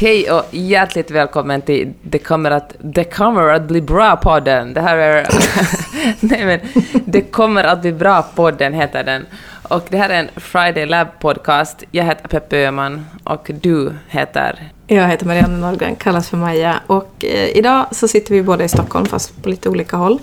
Hej och hjärtligt välkommen till Det kommer att, det kommer att bli bra-podden. Det här är... Nej men, Det kommer att bli bra-podden heter den. Och det här är en Friday Lab-podcast. Jag heter Peppe Öhman och du heter? Jag heter Marianne Norgren, kallas för Maja. Och eh, idag så sitter vi båda i Stockholm fast på lite olika håll.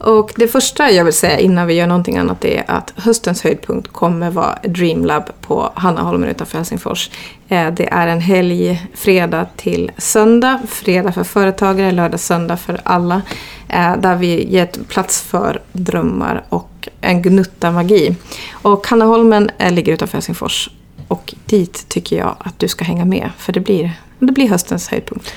Och det första jag vill säga innan vi gör någonting annat är att höstens höjdpunkt kommer vara Dreamlab på Hannaholmen utanför Helsingfors. Eh, det är en helg fredag till söndag. Fredag för företagare, lördag, söndag för alla. Eh, där vi ger plats för drömmar och en gnutta magi. Och Hannaholmen eh, ligger utanför Helsingfors. Och dit tycker jag att du ska hänga med. För det blir, det blir höstens höjdpunkt.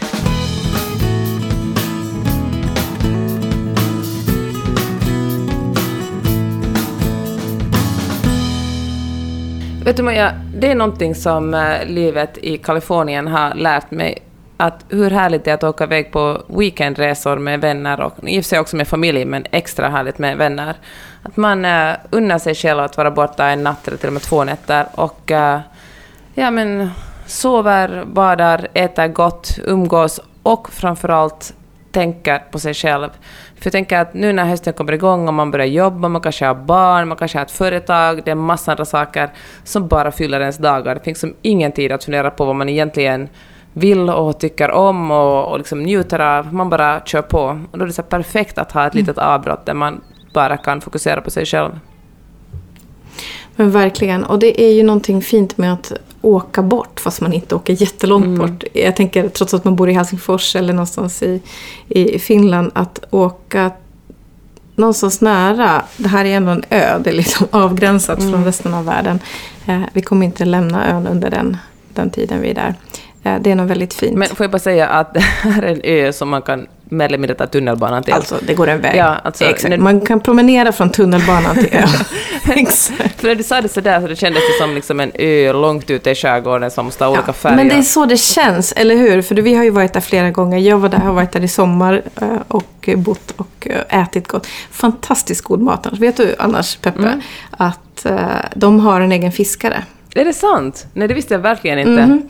Vet du Maja, det är någonting som eh, livet i Kalifornien har lärt mig. Att hur härligt det är att åka iväg på weekendresor med vänner och i och för sig också med familj, men extra härligt med vänner. Att man uh, unnar sig själv att vara borta en natt eller till och med två nätter och uh, ja, men, sover, badar, äter gott, umgås och framförallt tänker på sig själv. För jag tänker att nu när hösten kommer igång och man börjar jobba, man kanske har barn, man kanske har ett företag, det är massa andra saker som bara fyller ens dagar. Det finns som ingen tid att fundera på vad man egentligen vill och tycker om och, och liksom njuter av. Man bara kör på. Och då är det så perfekt att ha ett litet mm. avbrott där man bara kan fokusera på sig själv. Men verkligen. Och det är ju någonting fint med att åka bort fast man inte åker jättelångt mm. bort. Jag tänker trots att man bor i Helsingfors eller någonstans i, i Finland att åka någonstans nära. Det här är ändå en ö, det är liksom avgränsat mm. från resten av världen. Eh, vi kommer inte lämna ön under den, den tiden vi är där. Eh, det är nog väldigt fint. Men får jag bara säga att det här är en ö som man kan mer eller mindre ta tunnelbanan till. Alltså, det går en väg. Ja, alltså, Exakt. Man kan promenera från tunnelbanan till ön. Exakt. För när du sa det sådär så det kändes det som liksom en ö långt ute i skärgården som måste ha olika ja, färger. Men det är så det känns, eller hur? För vi har ju varit där flera gånger. Jag var där, har varit där i sommar eh, och bott och eh, ätit gott. Fantastiskt god mat. Vet du annars, Peppe, mm. att de har en egen fiskare? Är det sant? Nej, det visste jag verkligen inte. Mm.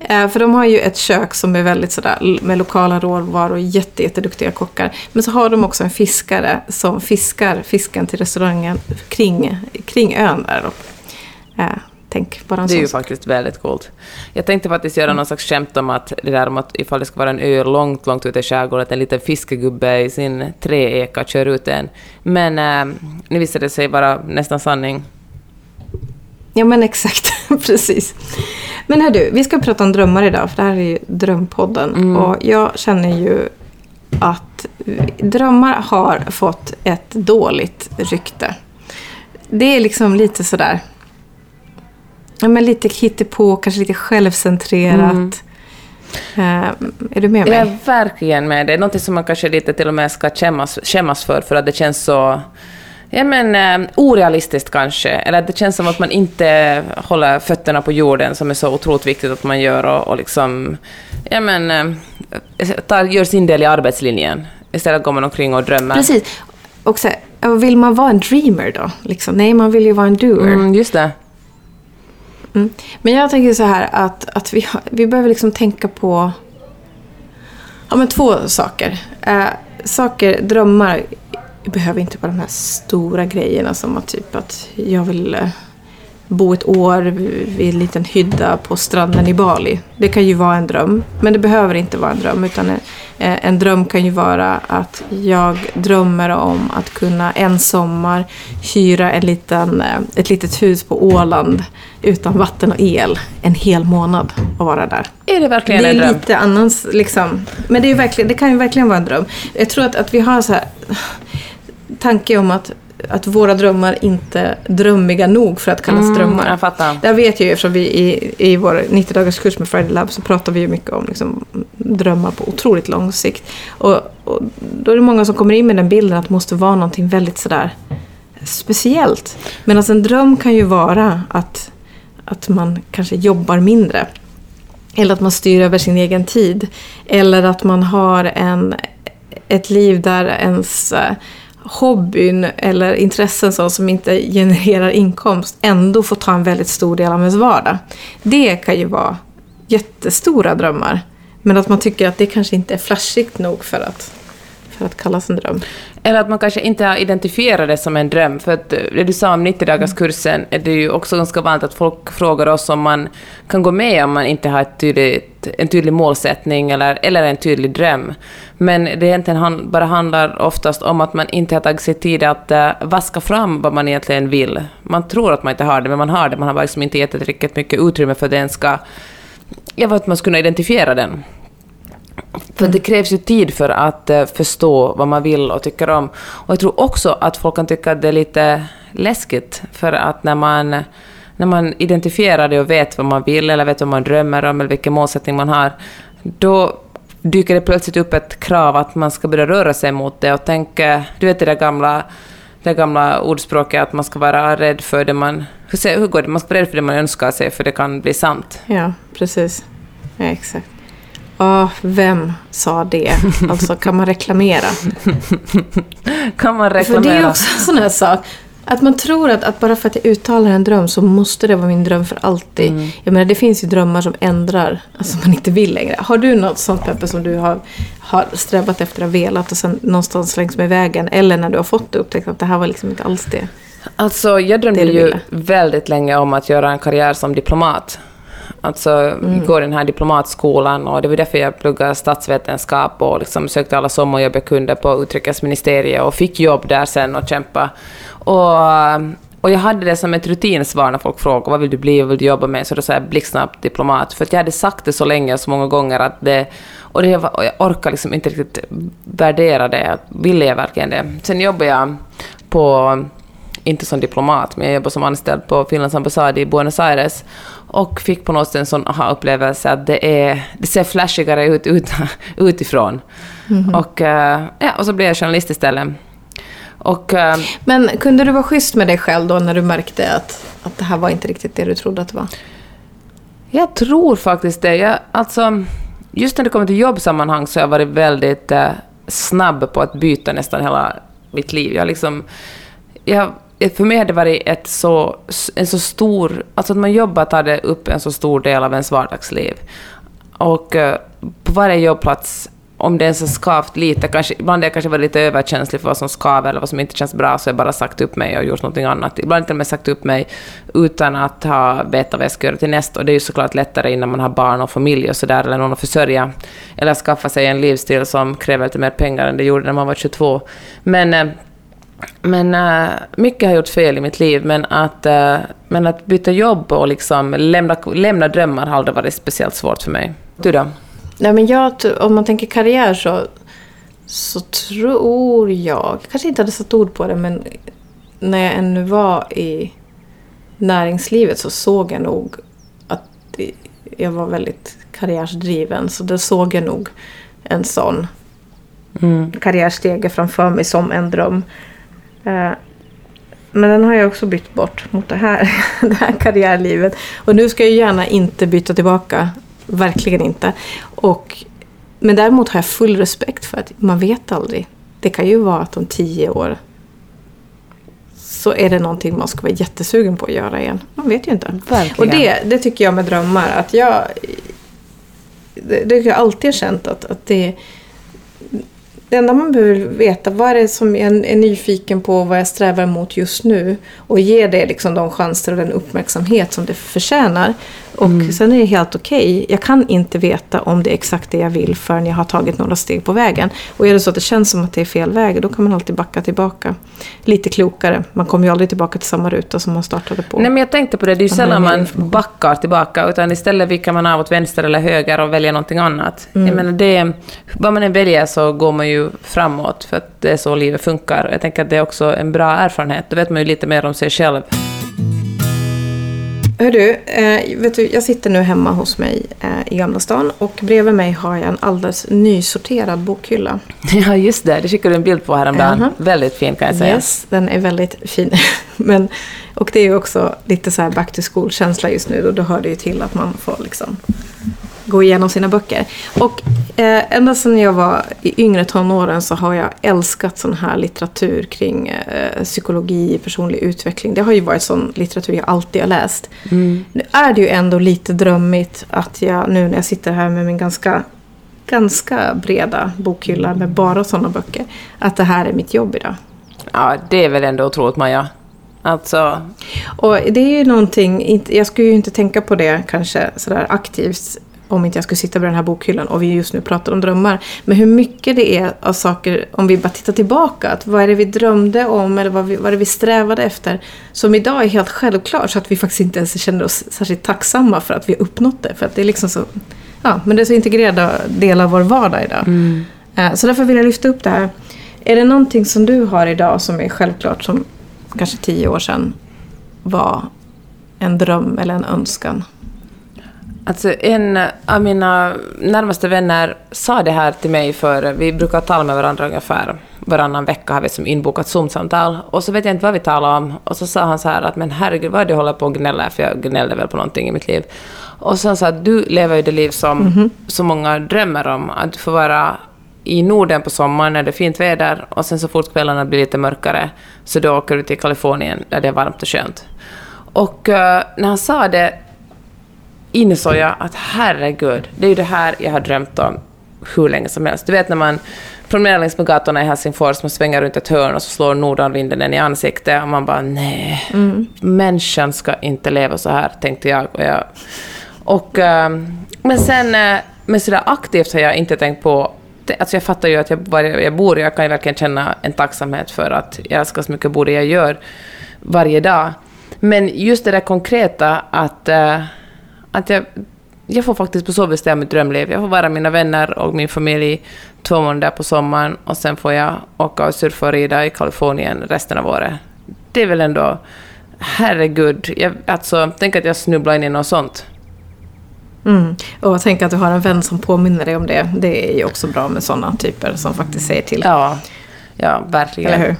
Eh, för de har ju ett kök som är väldigt sådär med lokala råvaror och jätte, jätteduktiga kockar. Men så har de också en fiskare som fiskar fisken till restaurangen kring, kring ön där då. Eh, tänk Det är ju sak. faktiskt väldigt coolt. Jag tänkte faktiskt göra mm. någon slags skämt om att det där om att ifall det ska vara en ö långt, långt ute i skärgården, att en liten fiskegubbe i sin träeka kör ut en. Men äh, nu visade det sig vara nästan sanning. Ja men exakt, precis. Men hör du, vi ska prata om drömmar idag för det här är ju Drömpodden. Mm. Och jag känner ju att drömmar har fått ett dåligt rykte. Det är liksom lite sådär, ja men lite hittepå, kanske lite självcentrerat. Mm. Uh, är du med mig? Jag är verkligen med. Det är något som man kanske lite till och med ska skämmas, skämmas för, för att det känns så Ja, men, eh, orealistiskt kanske, eller det känns som att man inte håller fötterna på jorden, som är så otroligt viktigt att man gör, och, och liksom, ja, men, eh, tar, gör sin del i arbetslinjen. Istället går man omkring och drömmer. Precis. Och så, vill man vara en dreamer då? Liksom? Nej, man vill ju vara en doer. Mm, just det. Mm. Men jag tänker så här att, att vi, vi behöver liksom tänka på ja, men två saker. Eh, saker, drömmar jag behöver inte vara de här stora grejerna som att typ att jag vill eh, bo ett år vid en liten hydda på stranden i Bali. Det kan ju vara en dröm, men det behöver inte vara en dröm. Utan en, eh, en dröm kan ju vara att jag drömmer om att kunna en sommar hyra en liten, eh, ett litet hus på Åland utan vatten och el en hel månad och vara där. Är det verkligen det är en dröm? lite annans, liksom. Men det, är verkligen, det kan ju verkligen vara en dröm. Jag tror att, att vi har så här tanke om att att våra drömmar inte är drömmiga nog för att kallas mm, drömmar. Jag fattar. Det vet jag ju eftersom vi i, i vår 90 dagars kurs med Friday Lab så pratar vi ju mycket om liksom, drömmar på otroligt lång sikt. Och, och, då är det många som kommer in med den bilden att det måste vara någonting väldigt sådär speciellt. Medan en dröm kan ju vara att, att man kanske jobbar mindre. Eller att man styr över sin egen tid. Eller att man har en, ett liv där ens hobbyn eller intressen så, som inte genererar inkomst ändå får ta en väldigt stor del av ens vardag. Det kan ju vara jättestora drömmar. Men att man tycker att det kanske inte är flashigt nog för att, för att kallas en dröm. Eller att man kanske inte har identifierat det som en dröm. För att eh, det du sa om 90-dagarskursen är det ju också ganska vanligt att folk frågar oss om man kan gå med om man inte har ett tydligt, en tydlig målsättning eller, eller en tydlig dröm. Men det egentligen bara handlar oftast om att man inte har tagit sig tid att uh, vaska fram vad man egentligen vill. Man tror att man inte har det, men man har det. Man har bara liksom inte gett riktigt mycket utrymme för att den ska... Jag vet att man ska kunna identifiera den. För det krävs ju tid för att eh, förstå vad man vill och tycker om. Och jag tror också att folk kan tycka att det är lite läskigt, för att när man, när man identifierar det och vet vad man vill, eller vet vad man drömmer om, eller vilken målsättning man har, då dyker det plötsligt upp ett krav att man ska börja röra sig mot det och tänka... Du vet det där gamla, det gamla ordspråket att man ska vara rädd för det man... Hur går det? Man ska vara rädd för det man önskar sig, för det kan bli sant. Ja, precis. Ja, exakt. Oh, vem sa det? Alltså, kan man reklamera? kan man reklamera? För det är också en sån här sak. Att man tror att, att bara för att jag uttalar en dröm så måste det vara min dröm för alltid. Mm. Jag menar, det finns ju drömmar som ändrar, alltså man inte vill längre. Har du något sånt Peppe som du har, har strävat efter och velat och sen någonstans längs med vägen, eller när du har fått det upptäckt att det här var liksom inte alls det? Alltså, jag drömde ju väldigt länge om att göra en karriär som diplomat. Alltså, mm. går den här diplomatskolan och det var därför jag pluggade statsvetenskap och liksom sökte alla sommarjobb jag kunde på utrikesministeriet och fick jobb där sen och kämpa. Och, och jag hade det som ett rutinsvar när folk frågade vad vill du bli, vad vill du jobba med? Så då sa jag blixtsnabbt diplomat, för att jag hade sagt det så länge och så många gånger att det... Och, det, och jag orkar liksom inte riktigt värdera det, ville jag verkligen det? Sen jobbade jag på inte som diplomat, men jag jobbade som anställd på Finlands ambassad i Buenos Aires och fick på något sätt en sån aha-upplevelse att det, är, det ser flashigare ut, ut utifrån. Mm -hmm. och, eh, ja, och så blev jag journalist istället. Och, uh, Men kunde du vara schysst med dig själv då när du märkte att, att det här var inte riktigt det du trodde att det var? Jag tror faktiskt det. Jag, alltså, just när det kommer till jobbsammanhang så har jag varit väldigt uh, snabb på att byta nästan hela mitt liv. Jag liksom, jag, för mig har det varit ett så, en så stor... Alltså att man jobbar tar det upp en så stor del av ens vardagsliv. Och eh, på varje jobbplats om det ens har skavt lite, kanske, ibland har jag kanske varit lite överkänslig för vad som skaver eller vad som inte känns bra, så jag bara sagt upp mig och gjort någonting annat. Ibland har jag sagt upp mig utan att ha vetat vad jag ska göra till nästa. Och det är ju såklart lättare innan man har barn och familj och sådär, eller någon att försörja, eller skaffa sig en livsstil som kräver lite mer pengar än det gjorde när man var 22. Men eh, men uh, mycket har gjort fel i mitt liv, men att, uh, men att byta jobb och liksom lämna, lämna drömmar har aldrig varit speciellt svårt för mig. Du då? Nej, men jag, om man tänker karriär så, så tror jag, kanske inte hade satt ord på det, men när jag ännu var i näringslivet så såg jag nog att jag var väldigt karriärsdriven. Så det såg jag nog en sån mm. karriärstege framför mig som en dröm. Eh, men den har jag också bytt bort mot det här, det här karriärlivet. Och nu ska jag gärna inte byta tillbaka Verkligen inte. Och, men däremot har jag full respekt för att man vet aldrig. Det kan ju vara att om tio år så är det någonting man ska vara jättesugen på att göra igen. Man vet ju inte. Verkligen. Och det, det tycker jag med drömmar. Att jag, det, det har jag alltid känt att, att det, det enda man behöver veta, vad är det som jag är nyfiken på, vad jag strävar mot just nu och ge det liksom de chanser och den uppmärksamhet som det förtjänar. Och mm. sen är det helt okej. Okay. Jag kan inte veta om det är exakt det jag vill förrän jag har tagit några steg på vägen. Och är det så att det känns som att det är fel väg, då kan man alltid backa tillbaka. Lite klokare. Man kommer ju aldrig tillbaka till samma ruta som man startade på. Nej, men jag tänkte på det. Det är ju sällan man backar tillbaka, utan istället viker man av åt vänster eller höger och väljer någonting annat. Mm. Jag menar, det, vad man än väljer så går man ju framåt, för att det är så livet funkar. Jag tänker att det är också en bra erfarenhet. Då vet man ju lite mer om sig själv. Hör du, eh, vet du, jag sitter nu hemma hos mig eh, i Gamla stan och bredvid mig har jag en alldeles nysorterad bokhylla. Ja, just det. Det skickade du en bild på häromdagen. Uh -huh. Väldigt fin kan jag säga. Yes, den är väldigt fin. Men, och det är också lite så här back to school-känsla just nu och då hör det ju till att man får liksom gå igenom sina böcker. Och Eh, ända sedan jag var i yngre tonåren så har jag älskat sån här litteratur kring eh, psykologi, personlig utveckling. Det har ju varit sån litteratur jag alltid har läst. Mm. Nu är det ju ändå lite drömmigt att jag nu när jag sitter här med min ganska, ganska breda bokhylla med bara sådana böcker, att det här är mitt jobb idag. Ja, det är väl ändå otroligt, Maja. Alltså, Och det är ju någonting, jag skulle ju inte tänka på det kanske sådär aktivt om inte jag skulle sitta vid den här bokhyllan och vi just nu pratar om drömmar. Men hur mycket det är av saker, om vi bara tittar tillbaka, att vad är det vi drömde om eller vad, vi, vad är det vi strävade efter, som idag är helt självklart så att vi faktiskt inte ens känner oss särskilt tacksamma för att vi har uppnått det. För att det är liksom så, ja, men det är så integrerad del av vår vardag idag. Eh, Så därför vill jag lyfta upp det här. Är det någonting som du har idag som är självklart som kanske tio år sedan var en dröm eller en önskan? Alltså en av mina närmaste vänner sa det här till mig för vi brukar tala med varandra ungefär varannan vecka har vi som inbokat Zoom-samtal. Och så vet jag inte vad vi talar om. Och så sa han så här att men herregud vad du håller på och gnäller för? Jag gnällde väl på någonting i mitt liv. Och så sa han att du lever ju det liv som så många drömmer om. Att du får vara i Norden på sommaren när det är fint väder och sen så fort kvällarna blir lite mörkare så då åker du till Kalifornien där det är varmt och skönt. Och eh, när han sa det insåg jag att herregud, det är ju det här jag har drömt om hur länge som helst. Du vet när man promenerar längs med gatorna i Helsingfors, man svänger runt ett hörn och så slår nordanvinden en i ansiktet och man bara nej, människan ska inte leva så här, tänkte jag. Och jag och, ehm, men sen, eh, men sådär aktivt har jag inte tänkt på Alltså jag fattar ju att jag, var jag bor, jag kan ju verkligen känna en tacksamhet för att jag älskar så mycket bo det jag gör varje dag. Men just det där konkreta att, eh, att jag, jag får faktiskt på så bestämma mitt drömliv. Jag får vara mina vänner och min familj två månader på sommaren och sen får jag åka och surfa och rida i Kalifornien resten av året. Det är väl ändå... Herregud. Jag, alltså, tänk att jag snubblar in i något sånt. Mm. Och tänk att du har en vän som påminner dig om det. Det är ju också bra med sådana typer som faktiskt säger till. Ja, ja verkligen. Eller hur?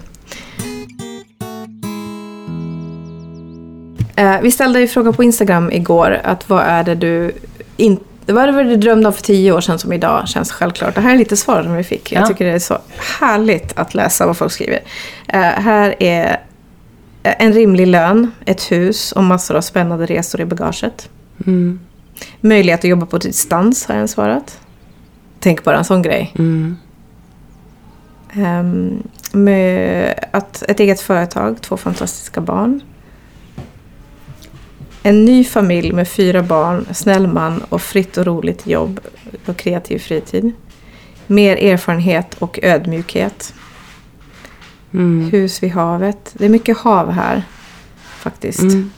Vi ställde ju frågan på Instagram igår. Att vad är det du inte vad är det du drömde om för tio år sedan som idag känns självklart? Det här är lite svar som vi fick. Jag Ja. tycker det är så härligt att läsa vad folk skriver. Eh, här är eh, en rimlig lön, ett hus och massor av spännande resor i bagaget. Mm, Möjlighet att jobba på distans har en svarat. Tänk bara en sån grej. mm, med att ett eget företag, två fantastiska barn. En ny familj med fyra barn, snäll man och fritt och roligt jobb och kreativ fritid. Mer erfarenhet och ödmjukhet. mm, Hus vid havet. Det är mycket hav här faktiskt. mm.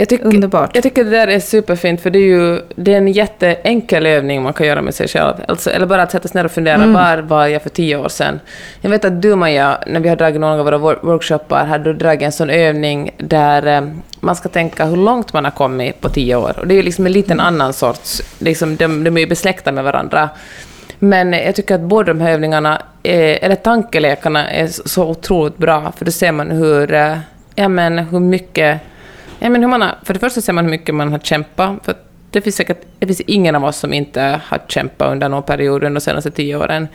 Jag tycker, Underbart. Jag tycker det där är superfint, för det är ju det är en jätteenkel övning man kan göra med sig själv. Alltså, eller bara att sätta sig ner och fundera, var var jag för tio år sedan? Jag vet att du, Maja, när vi har dragit några av våra wor- workshoppar, hade du dragit en sån övning där eh, man ska tänka hur långt man har kommit på tio år. Och det är ju liksom en liten annan sorts... Liksom, de, de är ju besläktade med varandra. Men jag tycker att båda de här övningarna, är, eller tankelekarna, är så så otroligt bra, för då ser man hur, eh, ja, men, hur mycket... Ja, men hur man har, för det första ser man hur mycket man har kämpat. För det finns säkert det finns ingen av oss som inte har kämpat under någon period under de senaste tio åren.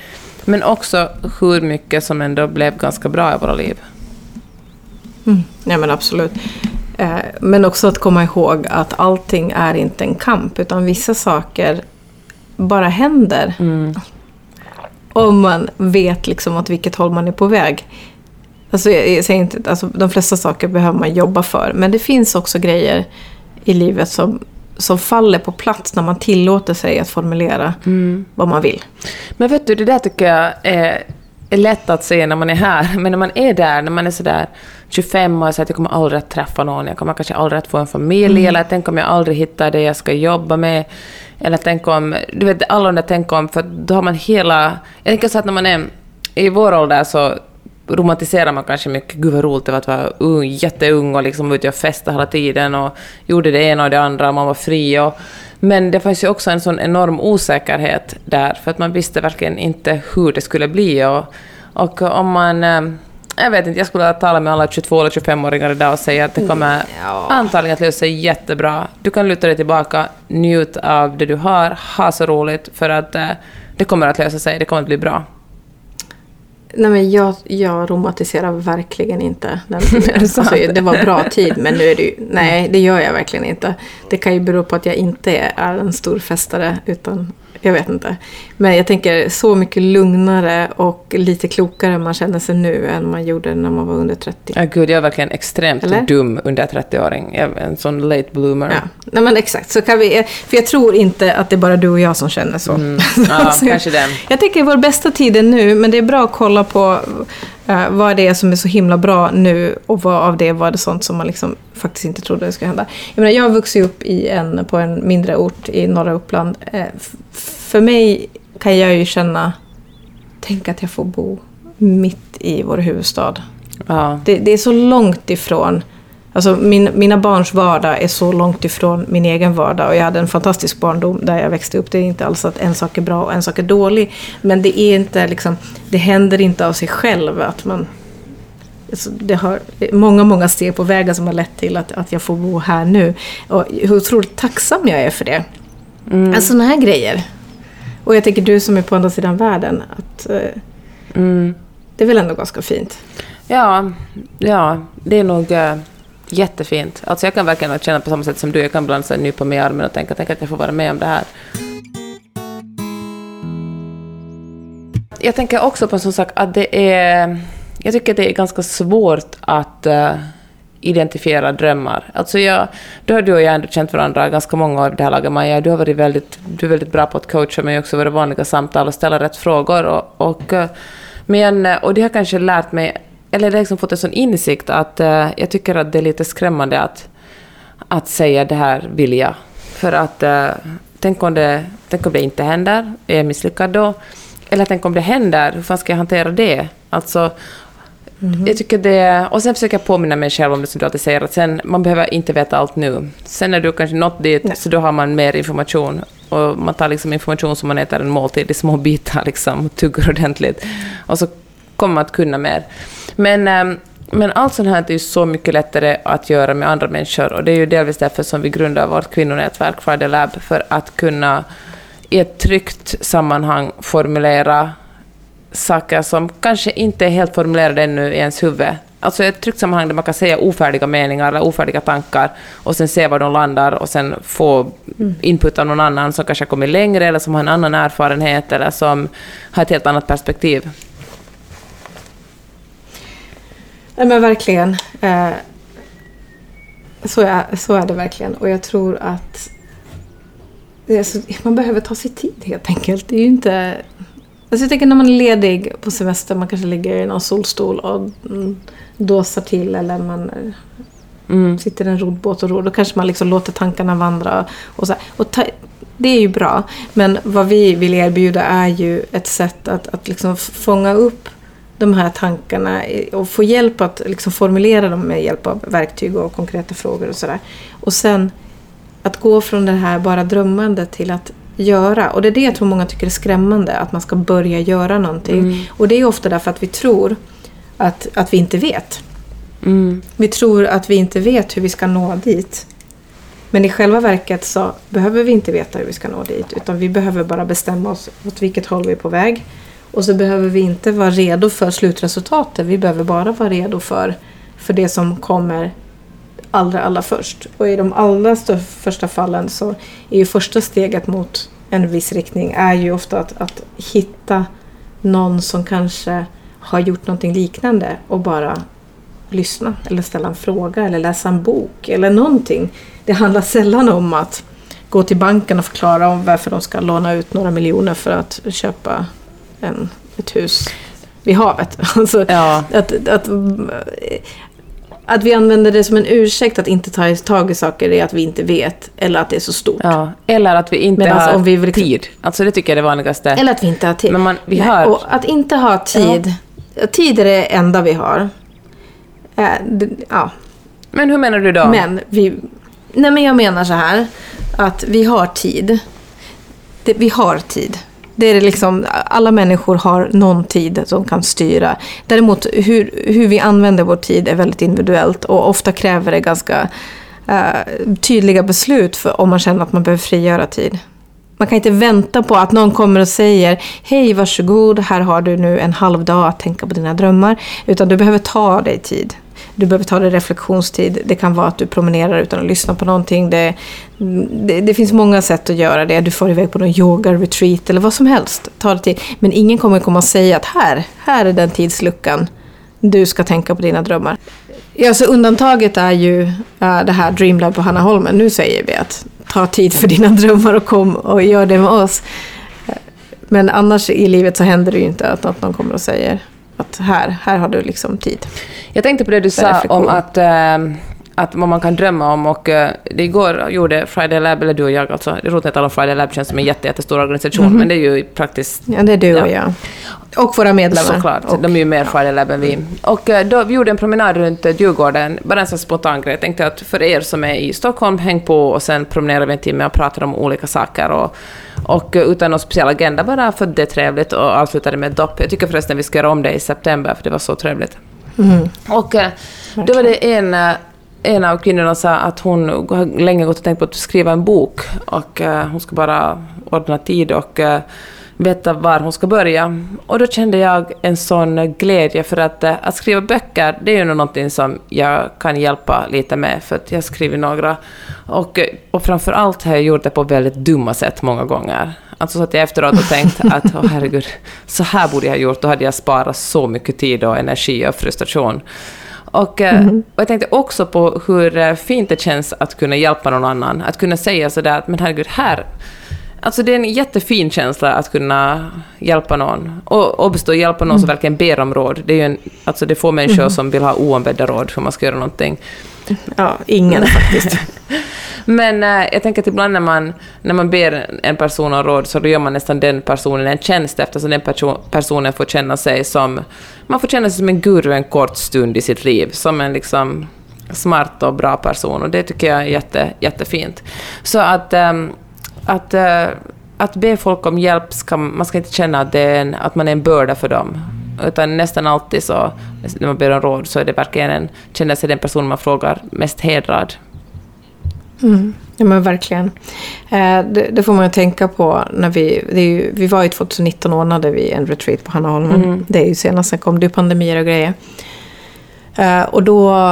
Men också hur mycket som ändå blev ganska bra i våra liv. Mm. Ja men absolut. Eh, men också att komma ihåg att allting är inte en kamp utan vissa saker bara händer. Mm. Om man vet liksom åt vilket håll man är på väg. Alltså, jag, jag säger inte, alltså, de flesta saker behöver man jobba för. Men det finns också grejer i livet som, som faller på plats när man tillåter sig att formulera Mm. vad man vill. Men vet du, det där tycker jag är, är lätt att säga när man är här, men när man är där, när man är sådär 25 och säger att jag kommer aldrig att träffa någon, jag kommer kanske aldrig att få en familj, eller tänk om jag aldrig hittar det jag ska jobba med, eller tänk om, du vet alla de där tänk om, för då har man hela, jag tänker så att när man är i vår ålder så romantiserar man kanske mycket, gud vad roligt det var att vara ung, jätteung och liksom ute och festa hela tiden och gjorde det ena och det andra och man var fri. Och, men det fanns ju också en sån enorm osäkerhet där, för att man visste verkligen inte hur det skulle bli. Och, och om man... eh, jag vet inte, jag skulle tala med alla 22 eller 25-åringar idag och säga att det kommer Mm, ja. antagligen att lösa sig jättebra. Du kan luta dig tillbaka, njut av det du har, ha så roligt för att eh, det kommer att lösa sig, det kommer att bli bra. Nej, men jag, jag romantiserar verkligen inte den tiden. alltså, det var bra tid, men nu är det ju... Nej, det gör jag verkligen inte. Det kan ju bero på att jag inte är en stor festare, utan jag vet inte. Men jag tänker så mycket lugnare och lite klokare man känner sig nu än man gjorde när man var under 30. Ja, gud, jag är verkligen extremt Eller? dum under 30-åring. Jag är en sån late bloomer. Ja, nej men exakt. Så kan vi, för jag tror inte att det är bara du och jag som känner så. Mm. Ja, Så jag- kanske det. Jag tänker vår bästa tid är nu, men det är bra att kolla på eh, vad det är som är så himla bra nu och vad av det var det sånt som man liksom faktiskt inte trodde skulle hända. Jag, menar, jag vuxit upp i en, på en mindre ort i norra Uppland. F- för mig kan jag ju känna, tänk att jag får bo mitt i vår huvudstad. Ja. Det, det är så långt ifrån Alltså min, mina barns vardag är så långt ifrån min egen vardag och jag hade en fantastisk barndom där jag växte upp. Det är inte alls att en sak är bra och en sak är dålig. Men det är inte liksom, det händer inte av sig själv att man... Alltså det har många, många steg på vägen som har lett till att, att jag får bo här nu. Och hur otroligt tacksam jag är för det. Mm. Alltså sådana här grejer. Och jag tänker du som är på andra sidan världen, att eh, Mm. det är väl ändå ganska fint. Ja, ja, det är nog äh, jättefint. Alltså jag kan verkligen känna på samma sätt som du. Jag kan ibland nypa mig i armen och tänka, tänk att jag får vara med om det här. Jag tänker också på en sån sak att det är... Jag tycker det är ganska svårt att uh, identifiera drömmar. Alltså jag, du har du och jag ändå känt varandra ganska många år vid det här laget, Maja. Du har varit väldigt, du är väldigt bra på att coacha mig också våra vanliga samtal och ställa rätt frågor. Och, och, eh, men, eh, och det har kanske lärt mig, eller liksom fått en sån insikt att äh, jag tycker att det är lite skrämmande att, att säga det här vill jag. För att äh, tänk, om det, tänk om det inte händer, är jag misslyckad då? Eller tänk om det händer, hur fan ska jag hantera det? Alltså, jag tycker det... Och sen försöker jag påminna mig själv om det som du alltid säger, att sen, man behöver inte veta allt nu. Sen när du kanske nått dit, Nej. så då har man mer information. Och man tar liksom information som man äter en måltid i små bitar, liksom, och tuggar ordentligt. Och så kommer man att kunna mer. Men, ehm, men allt sånt här är ju så mycket lättare att göra med andra människor. Och det är ju delvis därför som vi grundar vårt kvinnonätverk Friday Lab, för att kunna i ett tryggt sammanhang formulera saker som kanske inte är helt formulerade ännu i ens huvud. Alltså ett tryggt sammanhang där man kan säga ofärdiga meningar eller ofärdiga tankar och sen se var de landar och sen få input av någon annan som kanske har kommit längre eller som har en annan erfarenhet eller som har ett helt annat perspektiv. Nej men verkligen. Eh, så, är, så är det verkligen. Och jag tror att det är så, man behöver ta sig tid helt enkelt. Det är ju inte... Alltså jag tänker när man är ledig på semester, man kanske ligger i någon solstol och dåsar till eller man Mm. sitter i en roddbåt och ror. Då kanske man liksom låter tankarna vandra. Och så och ta, det är ju bra. Men vad vi vill erbjuda är ju ett sätt att, att liksom fånga upp de här tankarna och få hjälp att liksom formulera dem med hjälp av verktyg och konkreta frågor och sådär. Och sen att gå från det här bara drömmande till att göra. Och det är det jag tror många tycker är skrämmande, att man ska börja göra någonting. Mm. Och det är ofta därför att vi tror att, att vi inte vet. Mm. Vi tror att vi inte vet hur vi ska nå dit. Men i själva verket så behöver vi inte veta hur vi ska nå dit. Utan vi behöver bara bestämma oss åt vilket håll vi är på väg. Och så behöver vi inte vara redo för slutresultatet. Vi behöver bara vara redo för, för det som kommer allra, allra först. Och i de allra första fallen så är ju första steget mot en viss riktning är ju ofta att, att hitta någon som kanske har gjort någonting liknande och bara lyssna eller ställa en fråga eller läsa en bok eller någonting. Det handlar sällan om att gå till banken och förklara om varför de ska låna ut några miljoner för att köpa en, ett hus vid havet. Alltså, Ja. att, att, att vi använder det som en ursäkt att inte ta tag i saker är att vi inte vet eller att det är så stort. ja. Eller att vi inte Men alltså, har om vi vill- tid. Alltså det tycker jag är det vanligaste. Eller att vi inte har tid. Men man, vi har... Och att inte ha tid. Tid är det enda vi har. Det, ja. Men hur menar du då? Men vi... Nej men jag menar så här. Att vi har tid. Det, vi har tid. Det är liksom, alla människor har någon tid som kan styra. Däremot hur, hur vi använder vår tid är väldigt individuellt och ofta kräver det ganska uh, tydliga beslut för, om man känner att man behöver frigöra tid. Man kan inte vänta på att någon kommer och säger Hej, varsågod, här har du nu en halv dag att tänka på dina drömmar. Utan du behöver ta dig tid. Du behöver ta dig reflektionstid. Det kan vara att du promenerar utan att lyssna på någonting. Det, det, det finns många sätt att göra det. Du får iväg på någon yoga-retreat eller vad som helst. Ta det tid. Men ingen kommer komma och säga att här, här är den tidsluckan du ska tänka på dina drömmar. Ja, så undantaget är ju äh, det här Dreamlab på Hannaholmen. Nu säger vi att ta tid för dina drömmar och kom och gör det med oss. Men annars i livet så händer det ju inte att någon kommer och säger att här, här har du liksom tid. Jag tänkte på det du sa om att, äh, att vad man kan drömma om och äh, det igår gjorde Friday Lab, eller du och jag alltså, det är roligt att alla Friday Lab känns som en jätte, jättestor organisation, mm -hmm. men det är ju praktiskt... Ja, det är du och ja. jag. Och våra medlemmar. Såklart, och, de är ju mer Friday Lab än vi. Och äh, då, vi gjorde en promenad runt Djurgården, bara en sån spontan grej. Jag tänkte att för er som är i Stockholm, häng på och sen promenerar vi en timme och pratar om olika saker. Och, och utan någon speciell agenda, bara för att det är trevligt och avslutade med dopp. Jag tycker förresten vi ska göra om det i september, för det var så trevligt. Mm. Och då var det en en av kvinnorna sa att hon har länge gått och tänkt på att skriva en bok och eh, hon ska bara ordna tid och eh, veta var hon ska börja. Och då kände jag en sån glädje för att, eh, att skriva böcker, det är ju någonting som jag kan hjälpa lite med för att jag skriver några. Och, och framför allt har jag gjort det på väldigt dumma sätt många gånger. Alltså så att jag efteråt har tänkt att oh, herregud, så här borde jag ha gjort, då hade jag sparat så mycket tid och energi och frustration. Och, mm. och jag tänkte också på hur eh, fint det känns att kunna hjälpa någon annan. Att kunna säga sådär att men herregud, här... Alltså det är en jättefin känsla att kunna hjälpa någon. Och obviously hjälpa någon som mm. verkligen ber om råd. Det är ju en, alltså det är få människor mm. som vill ha oombedda råd hur man ska göra någonting. Ja, ingen faktiskt. Men äh, jag tänker att ibland när man, när man ber en person om råd så då gör man nästan den personen en tjänst eftersom den perso personen får känna sig som... Man får känna sig som en guru en kort stund i sitt liv, som en liksom smart och bra person och det tycker jag är jätte, jättefint. Så att, ähm, att, äh, att be folk om hjälp, ska, man ska inte känna att, det är en, att man är en börda för dem. Utan nästan alltid så, när man ber om råd, så är det verkligen en, känner sig den person man frågar mest hedrad. Mm. Ja men verkligen. Eh, det, det, får man ju tänka på när vi... Ju, vi var ju 2019 ordnade vi en retreat på Hannaholmen. Mm. Det är ju senast, sen kom det pandemier och grejer. Eh, och då,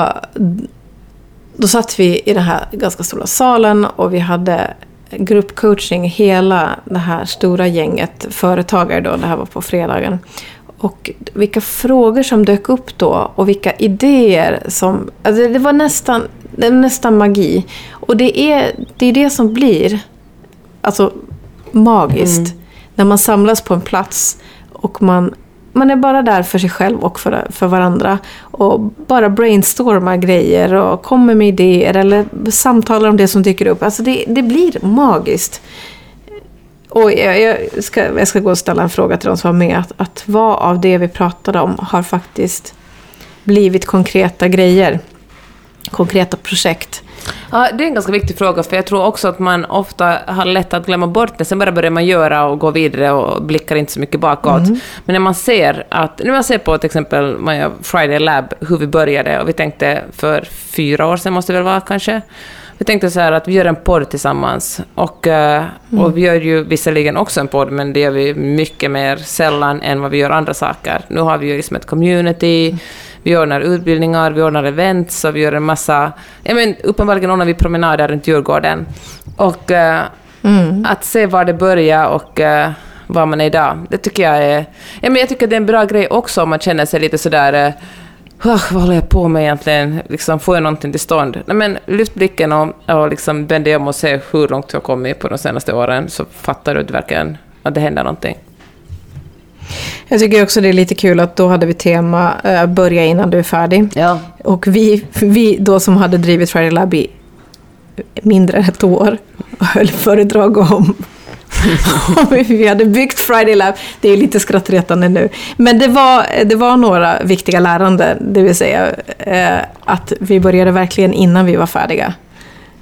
då satt vi i den här ganska stora salen och vi hade gruppcoaching, hela det här stora gänget företagare då, det här var på fredagen. Och vilka frågor som dök upp då och vilka idéer som... Alltså det var nästan, det var nästan magi. Och det är, det är det som blir alltså, magiskt. Mm. När man samlas på en plats och man, man är bara där för sig själv och för, för varandra. Och bara brainstormar grejer och kommer med idéer eller samtalar om det som dyker upp. Alltså det, det blir magiskt. Och jag, jag, ska, jag ska gå och ställa en fråga till de som var med. Att, att vad av det vi pratade om har faktiskt blivit konkreta grejer? Konkreta projekt. Ja, det är en ganska viktig fråga, för jag tror också att man ofta har lätt att glömma bort det. Sen bara börjar man göra och gå vidare och blickar inte så mycket bakåt. Mm. Men när man ser att, när man ser på till exempel Friday Lab, hur vi började, och vi tänkte för fyra år sedan måste det väl vara kanske, vi tänkte så här att vi gör en podd tillsammans. Och, eh, mm. och vi gör ju visserligen också en podd, men det gör vi mycket mer sällan än vad vi gör andra saker. Nu har vi ju liksom ett community, mm. vi ordnar utbildningar, vi ordnar events och vi gör en massa... Ja, men uppenbarligen ordnar vi promenader runt Djurgården. Och uh, mm. att se var det börjar och uh, var man är idag, det tycker jag är... Ja, men jag tycker det är en bra grej också om man känner sig lite sådär... Vad håller jag på med egentligen? Liksom, får jag någonting till stånd? Nej, men lyft blicken och, och liksom vänd dig om och se hur långt du har kommit på de senaste åren, så fattar du verkligen att det händer någonting. Jag tycker också det är lite kul att då hade vi tema uh, börja innan du är färdig. Ja. Och vi, vi då som hade drivit Friday Lab i mindre än ett år höll föredrag om vi hade byggt Friday Lab. Det är lite skrattretande nu. Men det var, det var några viktiga lärande, det vill säga eh, att vi började verkligen innan vi var färdiga.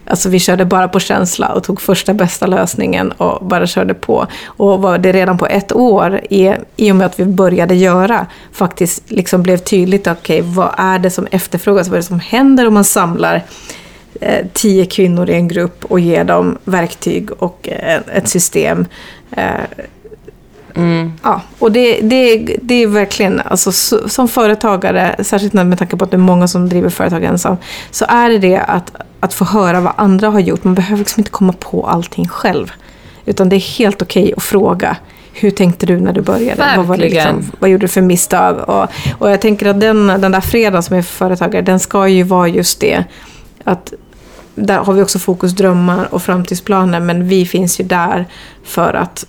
Alltså vi körde bara på känsla och tog första bästa lösningen och bara körde på. Och var det redan på ett år, i, i och med att vi började göra, faktiskt liksom blev tydligt, okej, okay, vad är det som efterfrågas? Vad är det som händer om man samlar tio kvinnor i en grupp och ger dem verktyg och eh, ett system? Eh, Mm. Ja, och det, det, det är verkligen, alltså, som företagare, särskilt med tanke på att det är många som driver företag ensam, så är det det att, att få höra vad andra har gjort. Man behöver liksom inte komma på allting själv. Utan det är helt okej okay att fråga. Hur tänkte du när du började? Vad, var det liksom, vad gjorde du för misstag? Och, och jag tänker att den, den där fredagen som är för företagare, den ska ju vara just det. Att där har vi också fokus drömmar och framtidsplaner, men vi finns ju där för att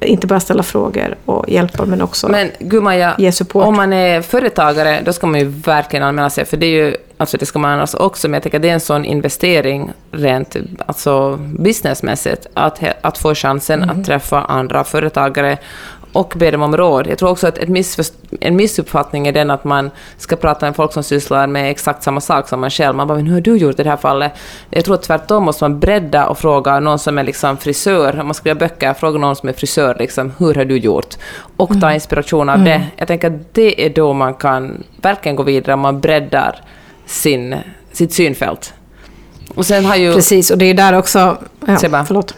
inte bara ställa frågor och hjälpa, men också men, Gumaja, ge support. Om man är företagare, då ska man ju verkligen anmäla sig, för det är ju, alltså det ska man annars också, men jag tänker att det är en sån investering rent alltså businessmässigt, att, att få chansen mm. att träffa andra företagare och be dem om råd. Jag tror också att en missuppfattning är den att man ska prata med folk som sysslar med exakt samma sak som man själv. Man bara, men hur har du gjort i det här fallet? Jag tror att tvärtom måste man bredda och fråga någon som är liksom frisör, om man göra böcker, fråga någon som är frisör, liksom, hur har du gjort? Och ta mm. inspiration av mm. det. Jag tänker att det är då man kan verkligen gå vidare, om man breddar sin, sitt synfält. Och sen har ju... Precis, och det är där också... Ja, förlåt.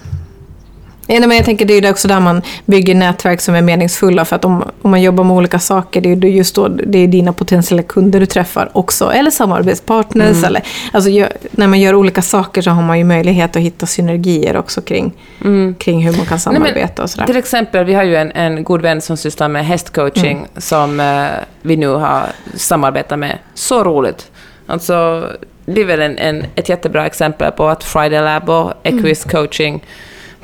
Nej, men jag tänker det är också där man bygger nätverk som är meningsfulla. För att om, om man jobbar med olika saker, det är just då det är dina potentiella kunder du träffar också. Eller samarbetspartners. Mm. Eller, alltså, när man gör olika saker så har man ju möjlighet att hitta synergier också kring, mm. kring hur man kan samarbeta Nej, men, och sådär. Till exempel, vi har ju en, en god vän som sysslar med hästcoaching mm. som eh, vi nu har samarbetat med. Så roligt. Alltså, det är väl en, en, ett jättebra exempel på att Friday Lab och Equis mm. coaching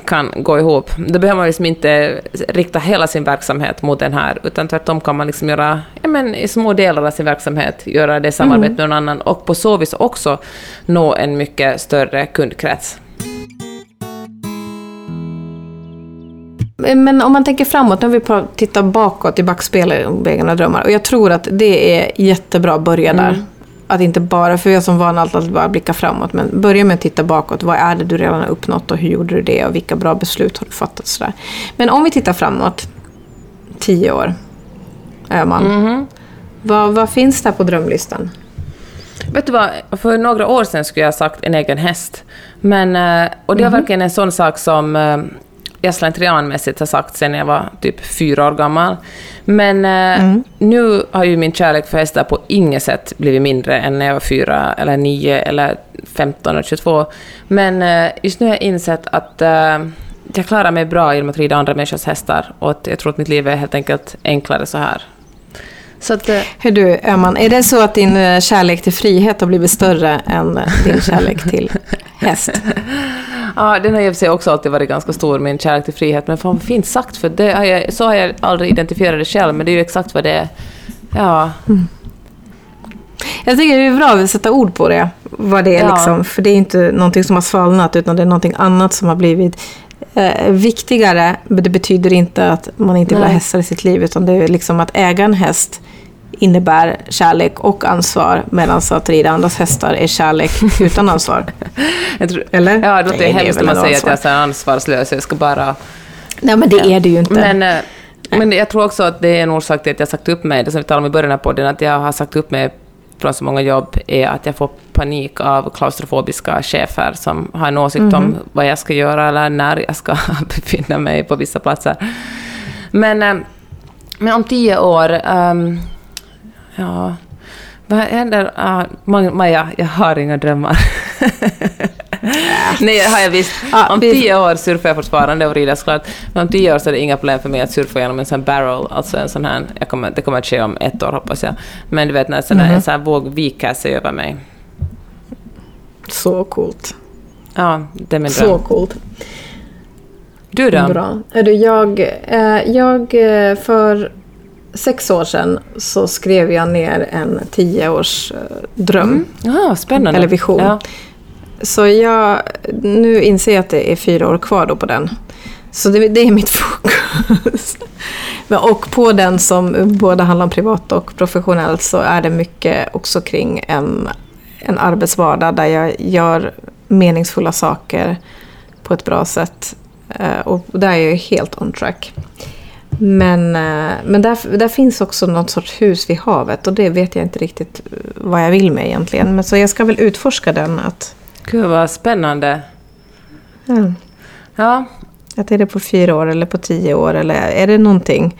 kan gå ihop. Då behöver man liksom inte rikta hela sin verksamhet mot den här, utan tvärtom kan man liksom göra, ja, men i små delar av sin verksamhet, göra det samarbete mm. med någon annan och på så vis också nå en mycket större kundkrets. Men om man tänker framåt, nu har vi tittat bakåt i backspegeln och drömmar. Och jag tror att det är jättebra att börja där. Mm att inte bara, för jag som van alltid att bara blicka framåt, men börja med att titta bakåt. Vad är det du redan har uppnått och hur gjorde du det och vilka bra beslut har du fattat? Sådär. Men om vi tittar framåt, tio år, Öman. Mm -hmm. vad, vad finns där på drömlistan? Vet du vad, för några år sedan skulle jag ha sagt en egen häst. Men, eh, och det är mm -hmm. verkligen en sån sak som eh, jag slentrianmässigt har sagt sen jag var typ fyra år gammal. Men eh, mm. nu har ju min kärlek för hästar på inget sätt blivit mindre än när jag var fyra, eller nio, eller femton eller tjugotvå. Men eh, just nu har jag insett att eh, jag klarar mig bra genom att rida andra människors hästar och att jag tror att mitt liv är helt enkelt enklare så här. Så att, Hur du, Öman, är det så att din kärlek till frihet har blivit större än din kärlek till häst? Ja, den har i och för sig också alltid varit ganska stor, min kärlek till frihet. Men fan fint sagt, för det har jag, så har jag aldrig identifierat det själv, men det är ju exakt vad det är. Ja. Mm. Jag tycker det är bra att sätta ord på det. Vad det är ja. liksom. För det är inte någonting som har svalnat, utan det är någonting annat som har blivit eh, viktigare. Men det betyder inte att man inte vill ha hästar i sitt liv, utan det är liksom att äga en häst innebär kärlek och ansvar medan att rida andras hästar är kärlek utan ansvar. tror, Eller? Ja, det låter hemskt när man säger ansvar. att jag är ansvarslös. Jag ska bara... Nej, men det ja. är det ju inte. Men, eh, men jag tror också att det är en orsak till att jag har sagt upp mig, det som vi talade om i början av podden, att jag har sagt upp mig från så många jobb är att jag får panik av klaustrofobiska chefer som har en åsikt mm. om mhm. vad jag ska göra eller när jag ska befinna mig på vissa platser. Men, eh, men om tio år um, Ja, vad händer? Ah, Maja, jag har inga drömmar. Nej, har jag visst. Ah, om tio år surfar jag fortfarande och rider såklart. Men om tio år så är det inga problem för mig att surfa genom en sån barrel, alltså en sån här... Jag kommer, det kommer att ske om ett år hoppas jag. Men du vet när sån mm -hmm. en sån här våg viker sig över mig. Så coolt. Ja, det är min dröm. Så coolt. Du då? Bra. Jag, eh, jag eh, för sex år sedan så skrev jag ner en tioårs dröm. Mm. Ja, spännande. Eller vision. Ja. Så jag, nu inser jag att det är fyra år kvar då på den. Så det, det är mitt fokus. och på den som både handlar om privat och professionellt så är det mycket också kring en, en arbetsvardag där jag gör meningsfulla saker på ett bra sätt. Eh, och där är jag helt on track. Men, eh, men där, där finns också något sorts hus vid havet och det vet jag inte riktigt vad jag vill med egentligen. Men så jag ska väl utforska den. Att, Gud vad spännande. ja, Ja, att är det på fyra år eller på tio år eller är det någonting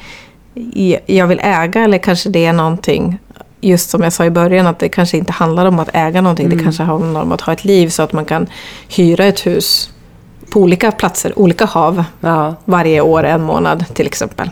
jag vill äga eller kanske det är någonting Just som jag sa i början att det kanske inte handlar om att äga någonting. Det kanske handlar om att ha ett liv så att man kan hyra ett hus på olika platser, olika hav ja. varje år en månad till exempel.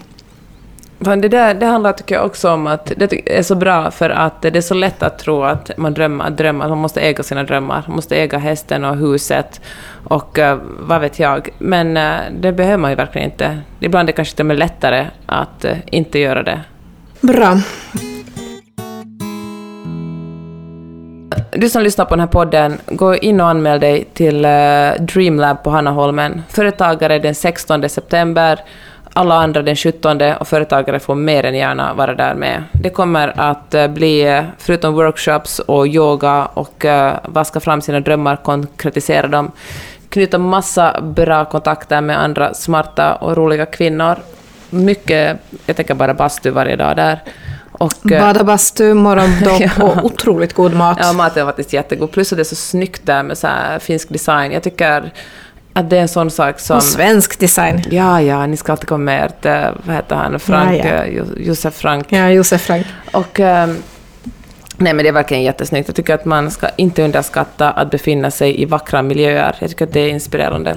Men det, där, det handlar tycker jag också om att det är så bra för att det är så lätt att tro att man drömmer, att drömma, att man måste äga sina drömmar. Man måste äga hästen och huset och eh, vad vet jag. Men eh, det behöver man ju verkligen inte. Ibland är det kanske till och med lättare att eh, inte göra det. Bra. Du som lyssnar på den här podden, gå in och anmäl dig till eh, Dreamlab på Hannaholmen. Företagare den 16 september, alla andra den 17 och företagare får mer än gärna vara där med. Det kommer att eh, bli, eh, förutom workshops och yoga och vaska fram sina drömmar, konkretisera dem, knyta massa bra kontakter med andra smarta och roliga kvinnor. Mycket, jag tänker bara bastu varje dag där. Och, eh, Bada bastu, morgondopp Ja. och otroligt god mat. Ja, maten är faktiskt jättegod. Plus att det är så snyggt där med så finsk design. Jag tycker att det är en sån sak som... Och svensk design. Ja, ja, ni ska alltid komma med ert, eh, vad heter han, Frank, Ja, ja. eh, Jo- Josef Frank. Ja, Josef Frank. Och... ehm, Nej, men det är verkligen jättesnyggt. Jag tycker att man ska inte underskatta att befinna sig i vackra miljöer. Jag tycker att det är inspirerande.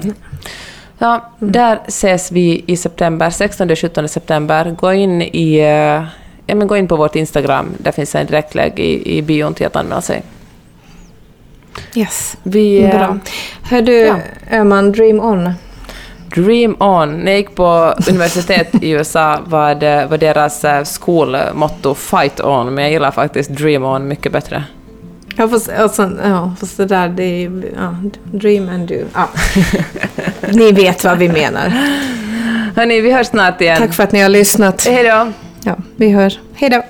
Ja, där ses vi i september, 16-17 september. Gå in i... Ja, men gå in på vårt Instagram. Där finns en direktlänk i, i bion till att anmäla sig. Yes. Vi, eh, Bra. Hör du, ja. Öman, dream on. Dream on. När jag gick på universitet i USA var, det, var deras eh, skolmotto Fight on, men jag gillar faktiskt Dream on mycket bättre. Ja, fast, alltså, ja, fast det där, det är ja, dream and do. Ja. ni vet vad vi menar. Hörni, vi hörs snart igen. Tack för att ni har lyssnat. Hej då! Ja, vi hörs. Hej då.